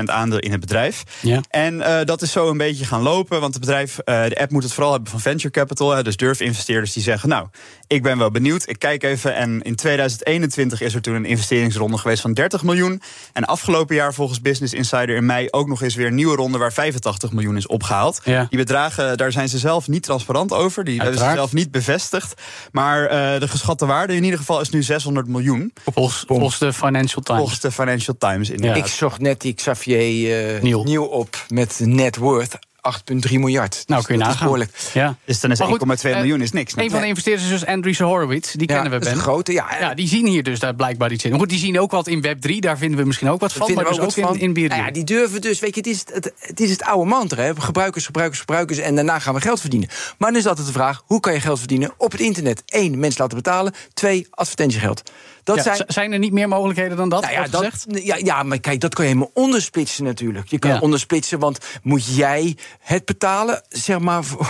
10% aandeel in het bedrijf. Ja. En uh, dat is zo een beetje gaan lopen, want het bedrijf, uh, de app moet het vooral hebben van venture capital. Dus durfinvesteerders die zeggen, nou, ik ben wel benieuwd, ik kijk even. En in 2021 is er toen een investeringsronde geweest van 30 miljoen. En afgelopen jaar volgens Business Insider in mei ook nog eens weer een nieuwe ronde waar 85 miljoen is opgehaald. Ja. Die bedragen, daar zijn ze zelf niet transparant over. Die hebben ze Uiteraard. zelf niet bevestigd. Maar de geschatte waarde in ieder geval is nu 600 miljoen. Volgens, volgens de Financial Times. Volgens de Financial Times, inderdaad. Ik zocht net die Xavier uh, Niel. Niel op met net worth 8,3 miljard. Nou, kun je dat nagaan. Is behoorlijk. Ja. Dus dan is 1,2 uh, miljoen is niks. Een van de investeerders is dus Horowitz. Die ja, kennen we, dat is Ben. een grote, ja. Ja, die zien hier dus daar blijkbaar iets in. Maar goed, die zien ook wat in Web3. Daar vinden we misschien ook wat van. vinden Maar we dus ook in, van. in. Nou ja, die durven dus, weet je, het is het, het is het oude mantra. Hè? Gebruikers, gebruikers, gebruikers en daarna gaan we geld verdienen. Maar dan is altijd de vraag, hoe kan je geld verdienen op het internet? Eén, mensen laten betalen. Twee, advertentiegeld. Dat Ja, zijn, zijn er niet meer mogelijkheden dan dat? nou ja, dat, ja, ja, maar kijk, dat kan je helemaal ondersplitsen natuurlijk. Je kan Ja. ondersplitsen, want moet jij het betalen, zeg maar, voor,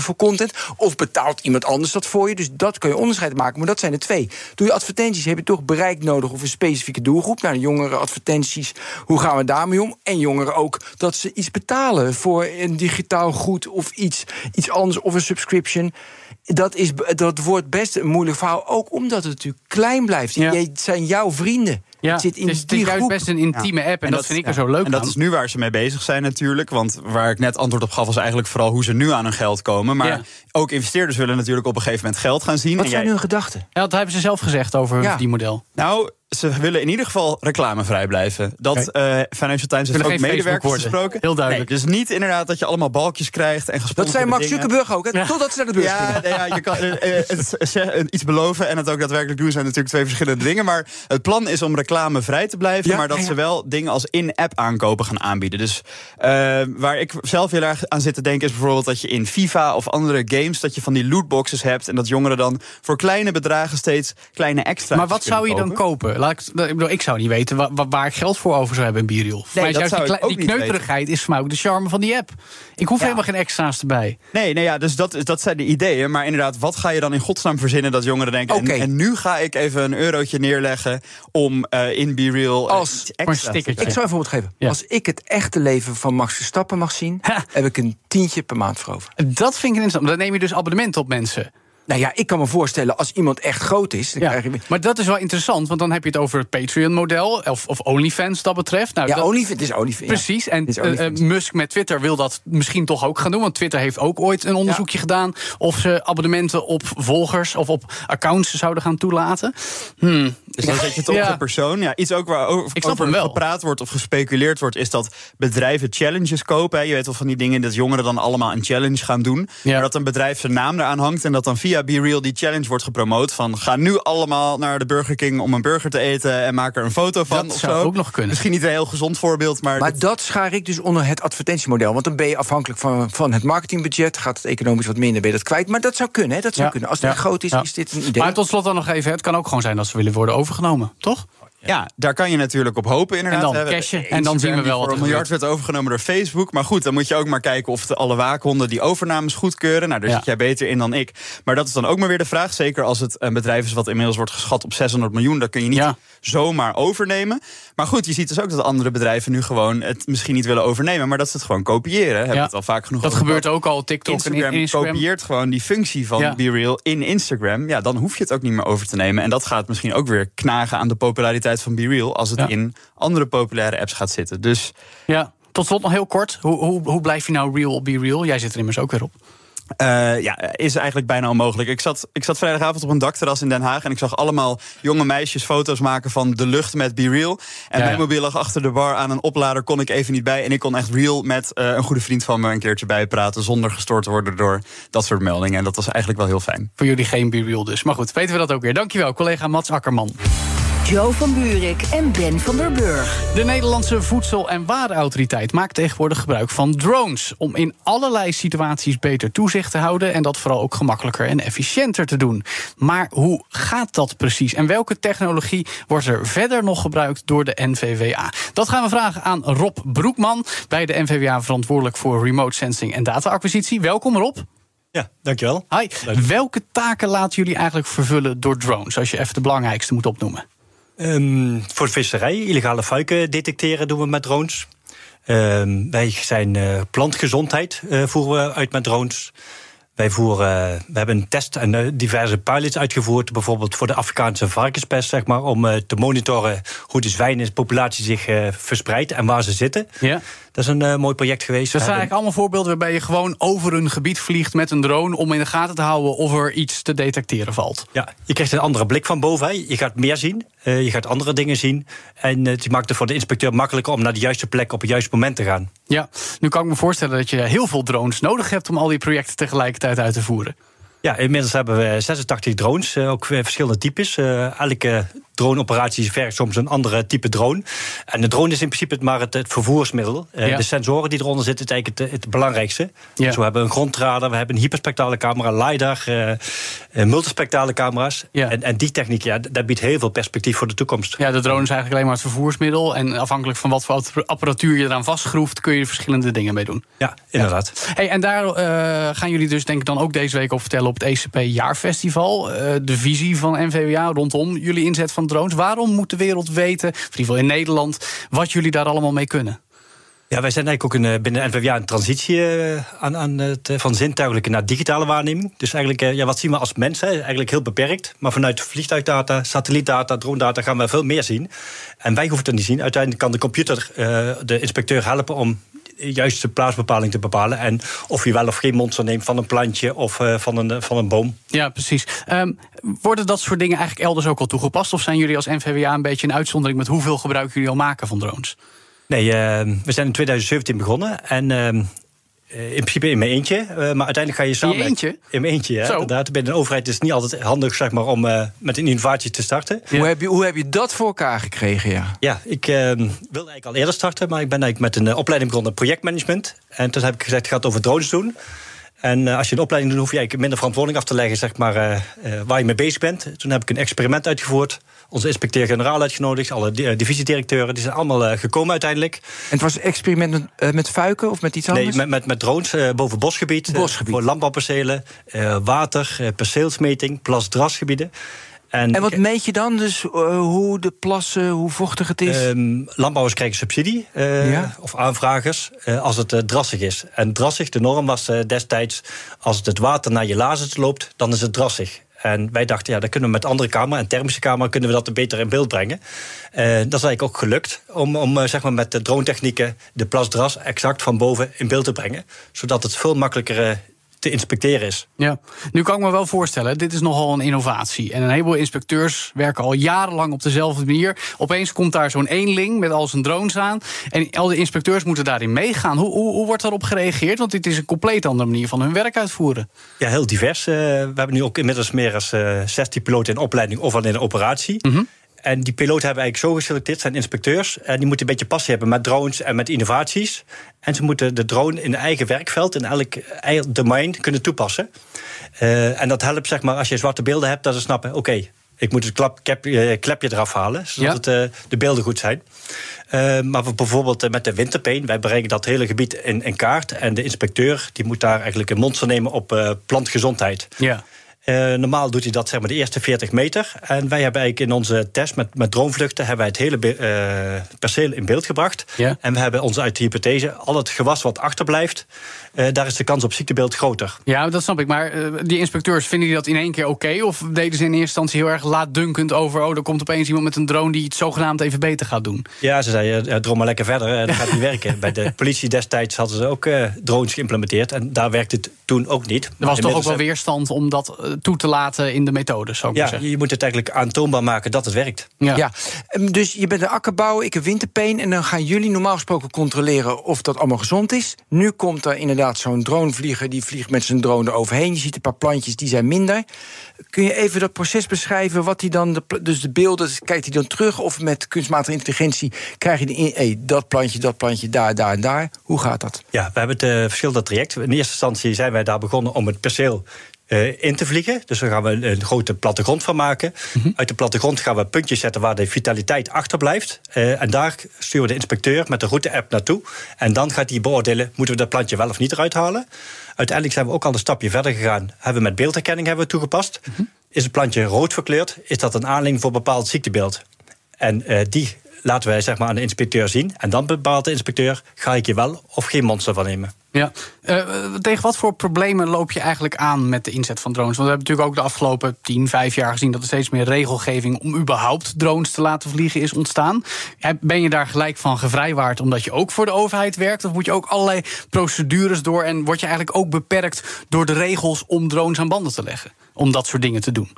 voor- content? Of betaalt iemand anders dat voor je? Dus dat kan je onderscheid maken, maar dat zijn er twee. Doe je advertenties, heb je toch bereik nodig of een specifieke doelgroep? Nou, de jongeren advertenties, hoe gaan we daarmee om? En jongeren ook dat ze iets betalen voor een digitaal goed of iets, iets anders of een subscription. Dat, is, dat wordt best een moeilijk verhaal, ook omdat het natuurlijk klein blijft. Ja. Jij- Het zijn jouw vrienden. Ja, het zit in het die is juist groep. best een intieme app. En, dat, vind ik er zo leuk En dat aan. is nu waar ze mee bezig zijn natuurlijk. Want waar ik net antwoord op gaf was eigenlijk vooral hoe ze nu aan hun geld komen. Maar Ja. ook investeerders willen natuurlijk op een gegeven moment geld gaan zien. Wat En zijn jij- hun gedachten? Ja, dat hebben ze zelf gezegd over Ja. die model. Nou, ze willen in ieder geval reclamevrij blijven. Dat eh, Financial Times heeft ook medewerkers gesproken. Heel duidelijk. Nee, dus niet inderdaad dat je allemaal balkjes krijgt en Dat gesponsorde zei Max dingen. Zuckerberg ook, hè? Ja. totdat ze naar de beurs Ja, nee, ja, je kan eh, eh, het, iets beloven en het ook daadwerkelijk doen zijn natuurlijk twee verschillende dingen. Maar het plan is om reclamevrij te blijven, Ja, maar dat ze wel dingen als in-app aankopen gaan aanbieden. Dus eh, waar ik zelf heel erg aan zit te denken is bijvoorbeeld dat je in FIFA of andere games dat je van die lootboxes hebt en dat jongeren dan voor kleine bedragen steeds kleine extra. Maar wat zou je dan kopen? Laat ik, ik, bedoel, ik zou niet weten wa- wa- waar ik geld voor over zou hebben in Biriel. Is dat juist zou die, die kneuterigheid is voor mij ook de charme van die app. Ik hoef Ja. helemaal geen extra's erbij. Nee, nee ja, dus dat, dat zijn de ideeën. Maar inderdaad, wat ga je dan in godsnaam verzinnen dat jongeren denken... En, en nu ga ik even een eurotje neerleggen om eh, in Be Real... eh, Als- stickertje. Ik zou een voorbeeld geven. Ja. Als ik het echte leven van Max Verstappen mag zien... Ha. heb ik een tientje per maand voor over. Dat vind ik interessant. Dan neem je dus abonnement op mensen. Nou ja, ik kan me voorstellen, als iemand echt groot is... Dan Ja. krijg je... Maar dat is wel interessant, want dan heb je het over het Patreon-model... of, of OnlyFans dat betreft. Nou, Ja, dat- OnlyFans is OnlyFans. ja. Precies, en eh, eh, Musk met Twitter wil dat misschien toch ook gaan doen. Want Twitter heeft ook ooit een onderzoekje gedaan... of ze abonnementen op volgers of op accounts zouden gaan toelaten. Hmm. Dus dan zet je het op Ja. de persoon. Ja, iets ook waar over, Ik snap over hem wel. gepraat wordt of gespeculeerd wordt, is dat bedrijven challenges kopen. hè. Je weet wel van die dingen dat jongeren dan allemaal een challenge gaan doen. Ja. Maar dat een bedrijf zijn naam eraan hangt en dat dan via BeReal die challenge wordt gepromoot. Van ga nu allemaal naar de Burger King om een burger te eten en maak er een foto van. Dat of zou zo. ook nog kunnen. Misschien niet een heel gezond voorbeeld, maar. Maar dat- dat schaar ik dus onder het advertentiemodel. Want dan ben je afhankelijk van, van het marketingbudget. Gaat het economisch wat minder, ben je dat kwijt. Maar dat zou kunnen, hè? dat zou Ja. kunnen. Als het Ja. groot is, Ja. is dit een idee. Maar tot slot dan nog even, het kan ook gewoon zijn dat ze willen worden overgenomen, toch? Ja, daar kan je natuurlijk op hopen inderdaad. En dan Hè. cashen, en Instagram dan zien we wel wat een miljard werd overgenomen door Facebook. Maar goed, dan moet je ook maar kijken of de, alle waakhonden die overnames goedkeuren. Nou, daar Ja. zit jij beter in dan ik. Maar dat is dan ook maar weer de vraag. Zeker als het een bedrijf is wat inmiddels wordt geschat op 600 miljoen. Dat kun je niet Ja. zomaar overnemen. Maar goed, je ziet dus ook dat andere bedrijven nu gewoon het misschien niet willen overnemen. Maar dat ze het gewoon kopiëren. Hebben Ja. het al vaak genoeg Dat over gebeurt ook al, TikTok Instagram, en Instagram. kopieert gewoon die functie van. BeReal in Instagram. Ja, dan hoef je het ook niet meer over te nemen. En dat gaat misschien ook weer knagen aan de populariteit van BeReal... als het Ja. in andere populaire apps gaat zitten. Dus Ja, tot slot nog heel kort. Hoe, hoe, hoe blijf je nou real be real? Jij zit er immers ook weer op. eh, ja, is eigenlijk bijna onmogelijk. Ik zat, ik zat vrijdagavond op een dakterras in Den Haag... en ik zag allemaal jonge meisjes foto's maken van de lucht met BeReal. En Ja, mijn mobiel lag achter de bar aan een oplader, kon ik even niet bij. En ik kon echt real met eh, een goede vriend van me een keertje bijpraten... zonder gestoord te worden door dat soort meldingen. En dat was eigenlijk wel heel fijn. Voor jullie geen be real dus. Maar goed, weten we dat ook weer. Dankjewel, collega Mats Akkerman. Joe van Buurik en Ben van der Burg. De Nederlandse Voedsel- en Warenautoriteit maakt tegenwoordig gebruik van drones. Om in allerlei situaties beter toezicht te houden. En dat vooral ook gemakkelijker en efficiënter te doen. Maar hoe gaat dat precies? En welke technologie wordt er verder nog gebruikt door de NVWA? Dat gaan we vragen aan Rob Broekman. Bij de NVWA verantwoordelijk voor remote sensing en data-acquisitie. Welkom Rob. Ja, dankjewel. Hi. Welke taken laten jullie eigenlijk vervullen door drones? Als je even de belangrijkste moet opnoemen. Ehm, voor visserij, illegale fuiken detecteren doen we met drones. Ehm, wij zijn eh, plantgezondheid eh, voeren we uit met drones. Wij voeren, eh, we hebben een test en diverse pilots uitgevoerd, bijvoorbeeld voor de Afrikaanse varkenspest, zeg maar, om te monitoren hoe de zwijnenpopulatie zich verspreidt en waar ze zitten. Ja. Dat is een eh, mooi project geweest. Dat zijn eigenlijk allemaal voorbeelden waarbij je gewoon over een gebied vliegt met een drone om in de gaten te houden of er iets te detecteren valt. Ja, je krijgt een andere blik van boven. hè. Je gaat meer zien, eh, je gaat andere dingen zien. En eh, het maakt het voor de inspecteur makkelijker om naar de juiste plek op het juiste moment te gaan. Ja, nu kan ik me voorstellen dat je heel veel drones nodig hebt om al die projecten tegelijkertijd uit te voeren. Ja, inmiddels hebben we 86 drones, ook verschillende types. Elke droneoperatie vergt soms een andere type drone. En de drone is in principe maar het, het vervoersmiddel. Eh, Ja. De sensoren die eronder zitten, is eigenlijk het, het belangrijkste. Ja. Dus we hebben een grondradar, we hebben een hyperspectrale camera, LiDAR, eh, multispectrale camera's. Ja. En, en die techniek, ja, dat biedt heel veel perspectief voor de toekomst. Ja, de drone is eigenlijk alleen maar het vervoersmiddel. En afhankelijk van wat voor apparatuur je eraan vastschroeft, kun je er verschillende dingen mee doen. Ja, inderdaad. Hey, en daar gaan jullie dus denk ik dan ook deze week over vertellen op het ECP Jaarfestival. De visie van NVWA rondom jullie inzet van drones. Waarom moet de wereld weten, in ieder geval in Nederland, wat jullie daar allemaal mee kunnen? Ja, wij zijn eigenlijk ook een, eh, binnen NVWA een transitie eh, aan, aan het, eh, van zintuigelijke naar digitale waarneming. Dus eigenlijk, ja, wat zien we als mensen? Eigenlijk heel beperkt. Maar vanuit vliegtuigdata, satellietdata, drone-data gaan we veel meer zien. En wij hoeven het niet zien. Uiteindelijk kan de computer de inspecteur helpen om juiste plaatsbepaling te bepalen. En of je wel of geen monster neemt van een plantje of eh, van, een, van een boom. Ja, precies. Ehm, worden dat soort dingen eigenlijk elders ook al toegepast? Of zijn jullie als NVWA een beetje een uitzondering met hoeveel gebruik jullie al maken van drones? Nee, eh, we zijn in 2017 begonnen. En eh, eh, in principe in mijn eentje. eh, maar uiteindelijk ga je samen. eentje? In mijn eentje, ja. Inderdaad. Binnen een overheid is het niet altijd handig zeg maar, om eh, met een innovatie te starten. Hoe, heb je, hoe heb je dat voor elkaar gekregen, ja? Ja, ik eh, wilde eigenlijk al eerder starten, maar ik ben eigenlijk met een eh, opleiding begonnen, projectmanagement. En toen heb ik gezegd, ik ga het over drones doen. En eh, als je een opleiding doet, hoef je eigenlijk minder verantwoording af te leggen, zeg maar, eh, eh, waar je mee bezig bent. Toen heb ik een experiment uitgevoerd. Onze inspecteur-generaal uitgenodigd, alle di- divisiedirecteuren, die zijn allemaal gekomen uiteindelijk. En het was een experiment met, met fuiken of met iets anders? Nee, met, met, met drones boven bosgebied, Bosgebied. voor landbouwpercelen, water, perceelsmeting, plas-drasgebieden. En, en wat meet je dan? Dus uh, hoe de plassen, hoe vochtig het is? Um, landbouwers krijgen subsidie, uh, ja. of aanvragers, uh, als het drassig is. En drassig, de norm was destijds... als het, het water naar je lazers loopt, dan is het drassig. En wij dachten, ja, dat kunnen we met andere camera en thermische camera kunnen we dat beter in beeld brengen. Uh, dat is eigenlijk ook gelukt om, om zeg maar met de drone technieken de plasdras exact van boven in beeld te brengen. Zodat het veel makkelijker te inspecteren is. Ja, nu kan ik me wel voorstellen, dit is nogal een innovatie. En een heleboel inspecteurs werken al jarenlang op dezelfde manier. Opeens komt daar zo'n eenling met al zijn drones aan. En al de inspecteurs moeten daarin meegaan. Hoe, hoe, hoe wordt daarop gereageerd? Want dit is een compleet andere manier van hun werk uitvoeren. Ja, heel divers. Uh, we hebben nu ook inmiddels meer dan uh, 16 piloten in opleiding of al in operatie. Mm -hmm. En die piloten hebben eigenlijk zo geselecteerd, zijn inspecteurs. En die moeten een beetje passie hebben met drones en met innovaties. En ze moeten de drone in eigen werkveld, in elk domein, kunnen toepassen. Uh, en dat helpt, zeg maar, als je zwarte beelden hebt, dat ze snappen: oké, okay, ik moet het klap, kep, klepje eraf halen, zodat ja. het, uh, de beelden goed zijn. Uh, maar bijvoorbeeld met de winterpeen, wij brengen dat hele gebied in, in, kaart. En de inspecteur die moet daar eigenlijk een monster nemen op plantgezondheid. Ja. Uh, normaal doet hij dat zeg maar de eerste 40 meter. En wij hebben eigenlijk in onze test met, met dronevluchten... hebben wij het hele uh, perceel in beeld gebracht. Ja. En we hebben onze uit de hypothese... al het gewas wat achterblijft... Uh, daar is de kans op ziektebeeld groter. Ja, dat snap ik. Maar die inspecteurs, vinden die dat in één keer oké? Okay? Of deden ze in eerste instantie heel erg laatdunkend over... oh, er komt opeens iemand met een drone die het zogenaamd even beter gaat doen? Ja, ze zeiden, droom maar lekker verder. dat gaat niet werken. Bij de politie destijds hadden ze ook drones geïmplementeerd. En daar werkte het toen ook niet. Er was toch ook wel weerstand om dat toe te laten in de methode, zou ik ja, zeggen. je moet het eigenlijk aantoonbaar maken dat het werkt. Ja. ja. Dus je bent een akkerbouwer, ik heb winterpeen... en dan gaan jullie normaal gesproken controleren of dat allemaal gezond is. Nu komt er inderdaad zo'n dronevlieger... die vliegt met zijn drone eroverheen. Je ziet een paar plantjes, die zijn minder. Kun je even dat proces beschrijven? Wat hij dan, de, dus de beelden, kijkt hij dan terug... of met kunstmatige intelligentie krijg je de in, dat plantje, dat plantje, daar, daar en daar. Hoe gaat dat? Ja, we hebben het uh, verschillende traject. In eerste instantie zijn wij daar begonnen om het perceel uh, in te vliegen. Dus daar gaan we een grote plattegrond van maken. Mm -hmm. Uit de plattegrond gaan we puntjes zetten waar de vitaliteit achterblijft. Uh, en daar sturen we de inspecteur met de route-app naartoe. En dan gaat hij beoordelen, moeten we dat plantje wel of niet eruit halen. Uiteindelijk zijn we ook al een stapje verder gegaan. Hebben we met beeldherkenning hebben we toegepast. Mm -hmm. Is het plantje rood verkleurd, is dat een aanleiding voor een bepaald ziektebeeld. En uh, die laten wij zeg maar, aan de inspecteur zien. En dan bepaalt de inspecteur, ga ik je wel of geen monster van nemen. Ja. Uh, tegen wat voor problemen loop je eigenlijk aan met de inzet van drones? Want we hebben natuurlijk ook de afgelopen 10, 5 jaar gezien... dat er steeds meer regelgeving om überhaupt drones te laten vliegen is ontstaan. Ben je daar gelijk van gevrijwaard omdat je ook voor de overheid werkt? Of moet je ook allerlei procedures door... en word je eigenlijk ook beperkt door de regels om drones aan banden te leggen? Om dat soort dingen te doen?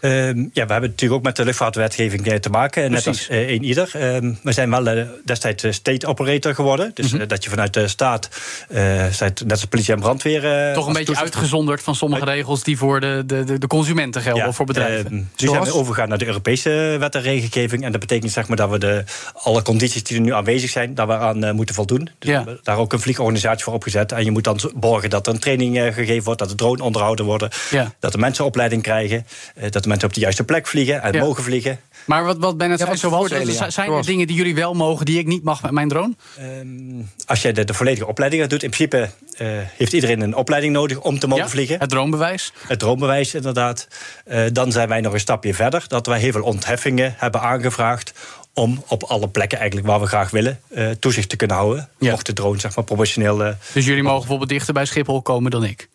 Um, ja, we hebben natuurlijk ook met de luchtvaartwetgeving te maken, net als uh, een ieder. Um, we zijn wel uh, destijds state operator geworden. Dus mm -hmm. uh, dat je vanuit de staat, net als politie en brandweer... Toch een beetje uitgezonderd van sommige regels die voor de, de, de consumenten gelden, ja, of voor bedrijven. nu Zoals? zijn we overgegaan naar de Europese wet en regelgeving. En dat betekent zeg maar, dat we de, alle condities die er nu aanwezig zijn, daar we aan moeten voldoen. Dus ja. we hebben daar ook een vliegorganisatie voor opgezet. En je moet dan borgen dat er een training gegeven wordt, dat de drone onderhouden worden, ja. dat de mensen opleiding krijgen, dat de mensen op de juiste plek vliegen en Ja. mogen vliegen. Maar wat, wat ben het Ja, wat voordelen, ja. zijn er dingen die jullie wel mogen die ik niet mag met mijn drone? Ehm, als je de, de volledige opleiding doet, in principe eh, heeft iedereen een opleiding nodig om te mogen Ja, vliegen. Het droombewijs. Het droombewijs, inderdaad. Eh, dan zijn wij nog een stapje verder. Dat wij heel veel ontheffingen hebben aangevraagd. om op alle plekken eigenlijk waar we graag willen eh, toezicht te kunnen houden. Ja. Mocht de drone zeg maar proportioneel. eh, Dus jullie mogen bijvoorbeeld dichter bij Schiphol komen dan ik.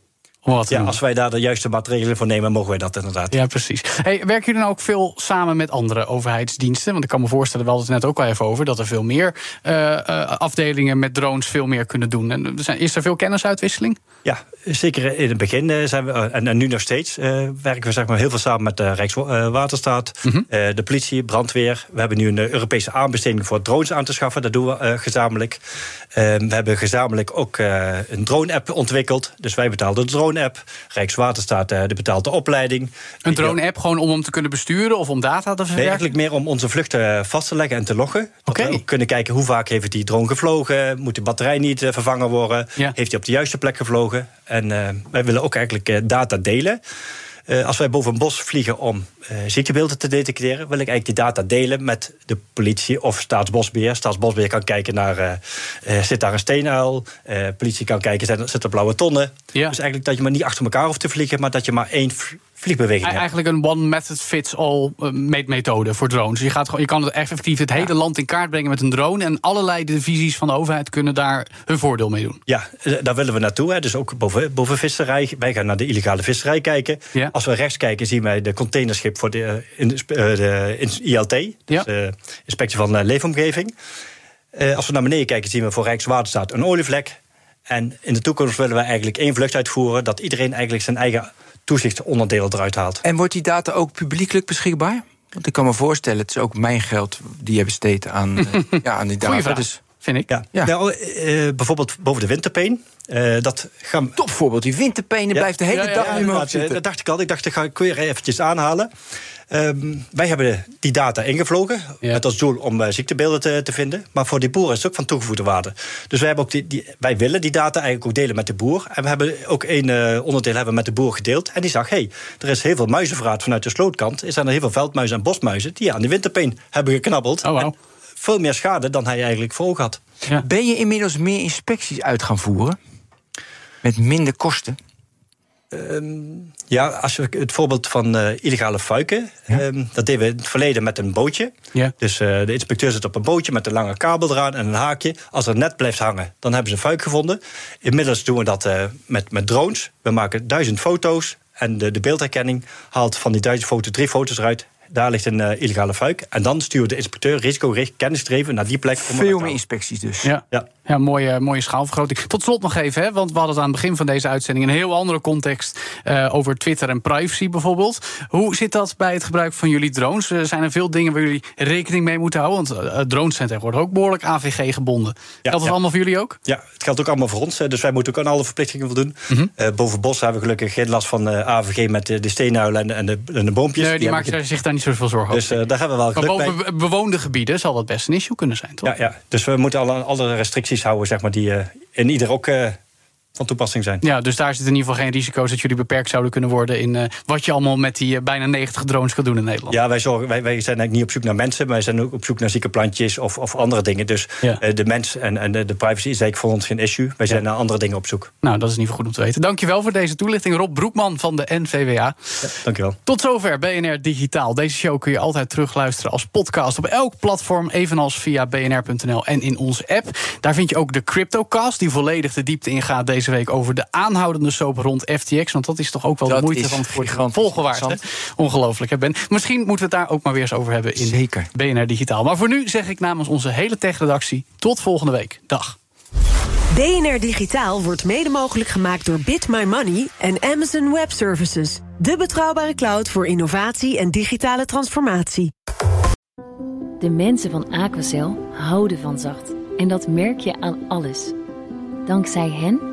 Wat ja, als wij daar de juiste maatregelen voor nemen, mogen wij dat inderdaad. Ja, precies. Hey, werken jullie nou ook veel samen met andere overheidsdiensten? Want ik kan me voorstellen, we hadden het net ook al even over... dat er veel meer eh, eh, afdelingen met drones veel meer kunnen doen. En er is er veel kennisuitwisseling? Ja, zeker in het begin eh, zijn we, en, nu nog steeds, werken we zeg maar, heel veel samen met de Rijkswaterstaat, eh, de politie, brandweer. We hebben nu een Europese aanbesteding voor drones aan te schaffen. Dat doen we gezamenlijk. Eh, we hebben gezamenlijk ook een drone-app ontwikkeld. Dus wij betalen de drone-app. Rijkswaterstaat eh, die betaalt de opleiding. Een drone-app gewoon om hem te kunnen besturen of om data te Nee, verwerken? eigenlijk meer om onze vluchten vast te leggen en te loggen. Dat Oké. we ook kunnen kijken hoe vaak heeft die drone gevlogen. Moet de batterij niet eh, vervangen worden? Ja. Heeft hij op de juiste plek gevlogen? En eh, wij willen ook eigenlijk eh, data delen. Eh, als wij boven een bos vliegen om eh, ziektebeelden te detecteren, wil ik eigenlijk die data delen met de politie of Staatsbosbeheer. Staatsbosbeheer kan kijken naar, eh, zit daar een steenuil? Politie kan kijken, zit- zitten er blauwe tonnen? Ja. Dus eigenlijk dat je maar niet achter elkaar hoeft te vliegen, maar dat je maar één vliegbewegingen. Eigenlijk een one method fits all uh, meetmethode voor drones. Je, gaat je kan het effectief het hele land in kaart brengen met een drone. En allerlei divisies van de overheid kunnen daar hun voordeel mee doen. Ja, eh, daar willen we naartoe. Hè. Dus ook boven, boven visserij. Wij gaan naar de illegale visserij kijken. Ja. Als we rechts kijken, zien wij de containerschip voor de, eh, in, de, de ILT. Ja. Dus de inspectie van leefomgeving. Als we naar beneden kijken, zien we voor Rijkswaterstaat een olievlek. En in de toekomst willen we eigenlijk één vlucht uitvoeren... dat iedereen eigenlijk zijn eigen toezichtsonderdeel eruit haalt. En wordt die data ook publiekelijk beschikbaar? Want ik kan me voorstellen, het is ook mijn geld die je besteedt aan, uh, ja, aan die data. Dus, vind ik. Ja. ja. Nou, uh, bijvoorbeeld boven de winterpeen. Uh, dat gaan... Topvoorbeeld, die winterpeen ja. blijft de hele ja, dag ja, in mijn hoofd zitten. Dat dacht ik al. Ik dacht, dat ga ik weer eventjes aanhalen. Um, wij hebben die data ingevlogen ja. met als doel om uh, ziektebeelden te, te, vinden. Maar voor die boeren is het ook van toegevoegde waarde. Dus wij, hebben ook die, die, wij willen die data eigenlijk ook delen met de boer. En we hebben ook één uh, onderdeel hebben met de boer gedeeld. En die zag, hé, hey, er is heel veel muizenverraad vanuit de slootkant. Er zijn er heel veel veldmuizen en bosmuizen die aan die winterpeen hebben geknabbeld. Oh, wow. En veel meer schade dan hij eigenlijk voor ogen had. Ja. Ben je inmiddels meer inspecties uit gaan voeren? Met minder kosten? Um, ja, als we het voorbeeld van uh, illegale fuiken. Ja. Um, dat deden we in het verleden met een bootje. Ja. Dus uh, de inspecteur zit op een bootje met een lange kabel eraan en een haakje. Als er net blijft hangen, dan hebben ze een fuik gevonden. Inmiddels doen we dat uh, met, met drones. We maken duizend foto's. En de, de beeldherkenning haalt van die duizend foto's drie foto's eruit. Daar ligt een uh, illegale fuik. En dan stuurt de inspecteur risicogericht kennisdreven naar die plek. Om Veel meer inspecties dus. Ja, ja. Ja mooie, mooie schaalvergroting. Tot slot nog even, hè, want we hadden het aan het begin van deze uitzending... een heel andere context uh, over Twitter en privacy bijvoorbeeld. Hoe zit dat bij het gebruik van jullie drones? Uh, zijn er veel dingen waar jullie rekening mee moeten houden? Want drones zijn tegenwoordig ook behoorlijk AVG-gebonden. Ja, dat is ja. allemaal voor jullie ook? Ja, het geldt ook allemaal voor ons. Dus wij moeten ook aan alle verplichtingen voldoen. Mm -hmm. boven bos hebben we gelukkig geen last van AVG... met de, de steenuilen en de, en de, en de boompjes. Nee, die, die maken zich daar niet zoveel zorgen over. Dus uh, daar hebben we wel Maar boven bij. bewoonde gebieden zal dat best een issue kunnen zijn, toch? Ja, ja. dus we moeten alle, alle restricties houden zeg maar, die uh, in ieder ook uh, van toepassing zijn. Ja, dus daar zitten in ieder geval geen risico's dat jullie beperkt zouden kunnen worden in uh, wat je allemaal met die bijna 90 drones kan doen in Nederland. Ja, wij, zorgen, wij, wij zijn eigenlijk niet op zoek naar mensen, maar wij zijn ook op zoek naar zieke plantjes of, of andere dingen. Dus ja. de mens en, en de, de privacy is eigenlijk voor ons geen issue. Wij zijn ja. naar andere dingen op zoek. Nou, dat is in ieder geval goed om te weten. Dankjewel voor deze toelichting, Rob Broekman van de NVWA. Ja, dankjewel. Tot zover BNR Digitaal. Deze show kun je altijd terugluisteren als podcast op elk platform, evenals via bnr.nl en in onze app. Daar vind je ook de Cryptocast, die volledig de diepte ingaat deze week over de aanhoudende soap rond FTX. Want dat is toch ook wel dat de moeite van het volgen waard. Ongelooflijk, hè Ben? Misschien moeten we het daar ook maar weer eens over hebben in Zeker. BNR Digitaal. Maar voor nu zeg ik namens onze hele tech-redactie tot volgende week. Dag. BNR Digitaal wordt mede mogelijk gemaakt door Bit My Money en Amazon Web Services. De betrouwbare cloud voor innovatie en digitale transformatie. De mensen van Aquacel houden van zacht. En dat merk je aan alles. Dankzij hen